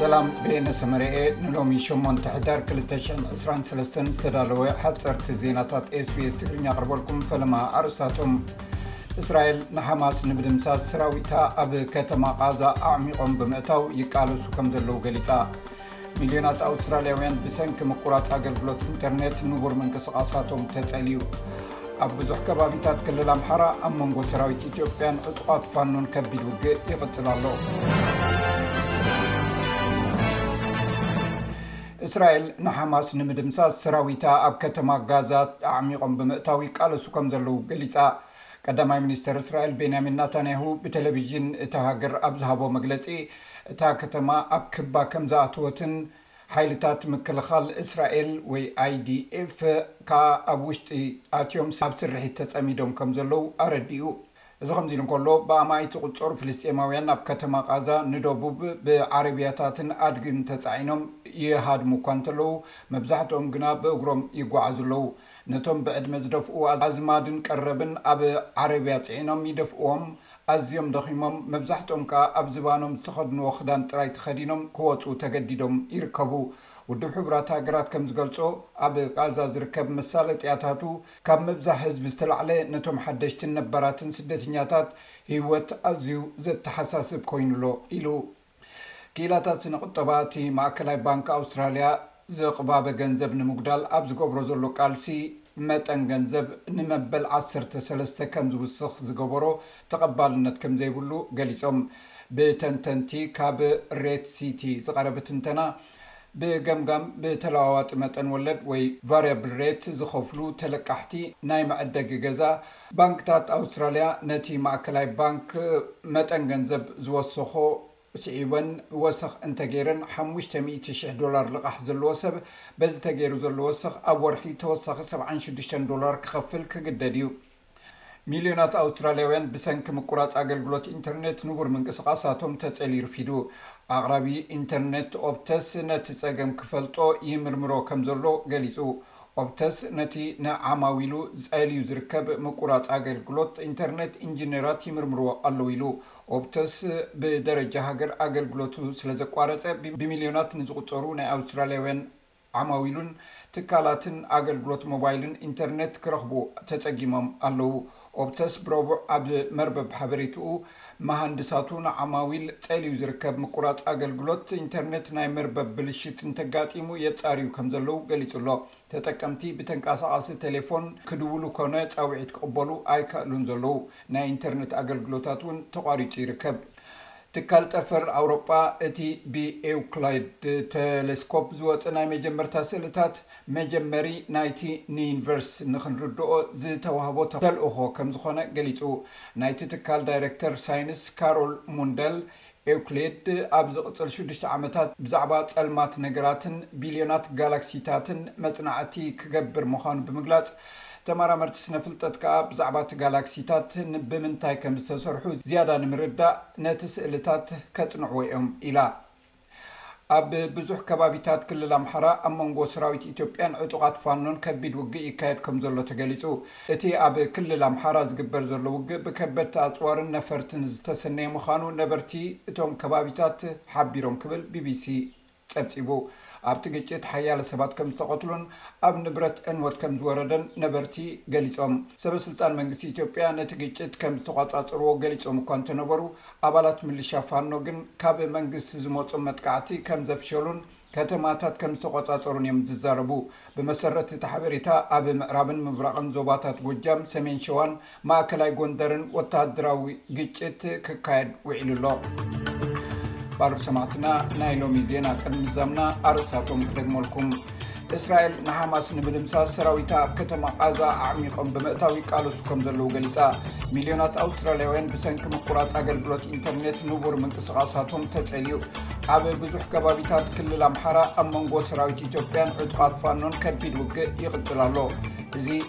ሰላም በየነ ሰመረ እየ ንሎሚ 8 ሕዳር 223 ዝተዳለወ ሓፀርቲ ዜናታት ስbs ትግርኛ ኣቕርበልኩም ፈለማ ኣርስታቶም እስራኤል ንሓማስ ንምድምሳስ ሰራዊታ ኣብ ከተማ ቓዛ ኣዕሚቖም ብምእታው ይቃለሱ ከም ዘለዉ ገሊፃ ሚልዮናት ኣውስትራልያውያን ብሰንኪ ምቁራፅ ኣገልግሎት ኢንተርኔት ንቡር ምንቅስቓሳቶም ተፀልዩ። ኣብ ብዙሕ ከባቢታት ክልል ኣምሓራ ኣብ መንጎ ሰራዊት ኢትዮጵያን ዕጡቓት ፋኖን ከቢድ ውግእ ይቕፅል ኣሎ። እስራኤል ንሓማስ ንምድምሳስ ሰራዊታ ኣብ ከተማ ጋዛ ኣዕሚቖም ብምእታው ይቃለሱ ከም ዘለዉ ገሊፃ። ቀዳማይ ሚኒስተር እስራኤል ቤንያሚን ናታንያሁ ብቴሌቪዥን እታ ሃገር ኣብ ዝሃቦ መግለጺ እታ ከተማ ኣብ ክባ ከም ዝኣተወትን ሓይልታት ምክልኻል እስራኤል ወይ IDF ከኣ ኣብ ውሽጢ ኣትዮም ኣብ ስርሒት ተጸሚዶም ከም ዘለዉ ኣረዲኡ። እዚ ከምዚ ኢሉ እንከሎ ብኣማኢት ዝቑጸሩ ፍልስጤማውያን ናብ ከተማ ቓዛ ንደቡብ ብዓረብያታትን ኣድግን ተጻዒኖም ይሃድሙ እኳ እንተለዉ መብዛሕትኦም ግና ብእግሮም ይጓዓዙ ኣለዉ። ነቶም ብዕድመ ዝደፍኡ ኣዝማድን ቀረብን ኣብ ዓረብያ ጽዒኖም ይደፍእዎም። ኣዝዮም ደኺሞም፣ መብዛሕትኦም ከኣ ኣብ ዝባኖም ዝተኸድንዎ ክዳን ጥራይ ተኸዲኖም ክወጹ ተገዲዶም ይርከቡ። ውድብ ሕቡራት ሃገራት ከም ዝገልጾ፣ ኣብ ቓዛ ዝርከብ መሳለጥያታቱ ካብ ምብዛሕ ህዝቢ ዝተላዕለ ነቶም ሓደሽትን ነባራትን ስደተኛታት ህይወት ኣዝዩ ዘተሓሳስብ ኮይኑ ኣሎ ኢሉ። ክኢላታት ስነ-ቁጠባ፣ እቲ ማእከላይ ባንክ ኣውስትራልያ ዝቕባበ ገንዘብ ንምጉዳል ኣብ ዝገብሮ ዘሎ ቃልሲ፣ መጠን ገንዘብ ንመበል ዓሰርተ ሰለስተ ከም ዝውስኽ ዝገበሮ ተቐባልነት ከም ዘይብሉ ገሊጾም። ብተንተንቲ ካብ ሬት ሲቲ ዝቐረበ ትንተና፣ ብገምጋም ብተለዋዋጢ መጠን ወለድ ወይ ቫርያብል ሬት ዝኸፍሉ ተለቃሕቲ ናይ መዐደጊ ገዛ፣ ባንክታት ኣውስትራልያ ነቲ ማእከላይ ባንክ መጠን ገንዘብ ዝወሰኾ ስዒበን ወሰኽ እንተገይረን ሓሙሽተ ሚእቲ ሽሕ ዶላር ልቓሕ ዘለዎ ሰብ በዚ ተገይሩ ዘሎ ወሰኽ ኣብ ወርሒ ተወሳኺ ሰብዓን ሽዱሽተን ዶላር ክኸፍል ክግደድ እዩ። ሚልዮናት ኣውስትራልያውያን ብሰንኪ ምቁራጽ ኣገልግሎት ኢንተርኔት ንቡር ምንቅስቓሳቶም ተጸልዩ ርፊዱ። ኣቕራቢ ኢንተርኔት ኦፕተስ ነቲ ጸገም ክፈልጦ ይምርምሮ ከም ዘሎ ገሊጹ። ኦፕተስ ነቲ ንዓማዊሉ ጸልዩ ዝርከብ ምቁራጽ ኣገልግሎት ኢንተርኔት ኢንጂነራት ይምርምርዎ ኣለዉ ኢሉ። ኦፕተስ ብደረጃ ሃገር ኣገልግሎቱ ስለ ዘቋረጸ ብሚልዮናት ንዝቑጸሩ ናይ ኣውስትራልያውያን ዓማዊሉን ትካላትን ኣገልግሎት ሞባይልን ኢንተርኔት ክረኽቡ ተጸጊሞም ኣለዉ። ኦፕተስ ብረቡዕ ኣብ መርበብ ሓበሬትኡ፣ መሃንድሳቱ ንዓማዊል ጸልዩ ዝርከብ ምቁራጽ ኣገልግሎት ኢንተርኔት ናይ መርበብ ብልሽት እንተጋጢሙ የጻርዩ ከምዘለዉ ገሊጹ ኣሎ። ተጠቀምቲ ብተንቀሳቓሲ ቴሌፎን ክድውሉ ኮነ ጻውዒት ክቕበሉ ኣይከእሉን ዘለዉ። ናይ ኢንተርነት ኣገልግሎታት'ውን ተቋሪጹ ይርከብ። ትካል ጠፈር ኣውሮጳ እቲ ብኤውክላይድ ተለስኮፕ ዝወጸ ናይ መጀመርታ ስእልታት መጀመሪ ናይቲ ንዩኒቨርስ ንኽንርድኦ ዝተዋህቦ ተልእኾ ከምዝኾነ ገሊጹ። ናይቲ ትካል ዳይረክተር ሳይንስ ካሮል ሙንደል፣ ኤውክሊድ ኣብ ዝቕጽል ሽዱሽተ ዓመታት ብዛዕባ ጸልማት ነገራትን ቢልዮናት ጋላክሲታትን መጽናዕቲ ክገብር ምዃኑ ብምግላጽ፣ ተመራመርቲ ስነ-ፍልጠት ከኣ ብዛዕባ እቲ ጋላክሲታት ን ብምንታይ ከም ዝተሰርሑ ዝያዳ ንምርዳእ ነቲ ስእልታት ከጽንዕዎ እዮም ኢላ። ኣብ ብዙሕ ከባቢታት ክልል ኣምሓራ ኣብ መንጎ ሰራዊት ኢትዮጵያን ዕጡቓት ፋኖን ከቢድ ውግእ ይካየድ ከም ዘሎ ተገሊጹ። እቲ ኣብ ክልል ኣምሓራ ዝግበር ዘሎ ውግእ ብከበድቲ ኣጽዋርን ነፈርትን ዝተሰነየ ምዃኑ ነበርቲ እቶም ከባቢታት ሓቢሮም ክብል ቢቢሲ ጸብጺቡ። ኣብቲ ግጭት ሓያለ ሰባት ከም ዝተቐትሉን ኣብ ንብረት ዕንወት ከም ዝወረደን ነበርቲ ገሊጾም። ሰበስልጣን መንግስቲ ኢትዮጵያ ነቲ ግጭት ከም ዝተቖጻጸርዎ ገሊጾም እኳ እንተነበሩ፣ ኣባላት ምልሻ ፋኖ ግን ካብ መንግስቲ ዝመጾም መጥቃዕቲ ከም ዘፍሸሉን ከተማታት ከም ዝተቖጻጸሩን እዮም ዝዛረቡ። ብመሰረት እቲ ሓበሬታ ኣብ ምዕራብን ምብራቕን ዞባታት ጎጃም፣ ሰሜን ሸዋን ማእከላይ ጎንደርን ወተሃደራዊ ግጭት ክካየድ ውዒሉ ኣሎ ባር ሰማዕትና ናይ ሎሚ ዜና ቅድሚ ምዛምና ኣርእስታቶም ክደግመልኩም እስራኤል ንሓማስ ንምድምሳስ ሰራዊታ ኣብ ከተማ ቃዛ ኣዕሚቆም ብምእታው ይቃለሱ ከም ዘለዉ ገሊፃ ሚልዮናት ኣውስትራልያውያን ብሰንኪ ምቁራፅ ኣገልግሎት ኢንተርኔት ንቡር ምንቅስቓሳቶም ተፀልዩ ኣብ ብዙሕ ከባቢታት ክልል ኣምሓራ ኣብ መንጎ ሰራዊት ኢትዮጵያን ዕጡቓት ፋኖን ከቢድ ውግእ ይቕፅል ኣሎ እዚ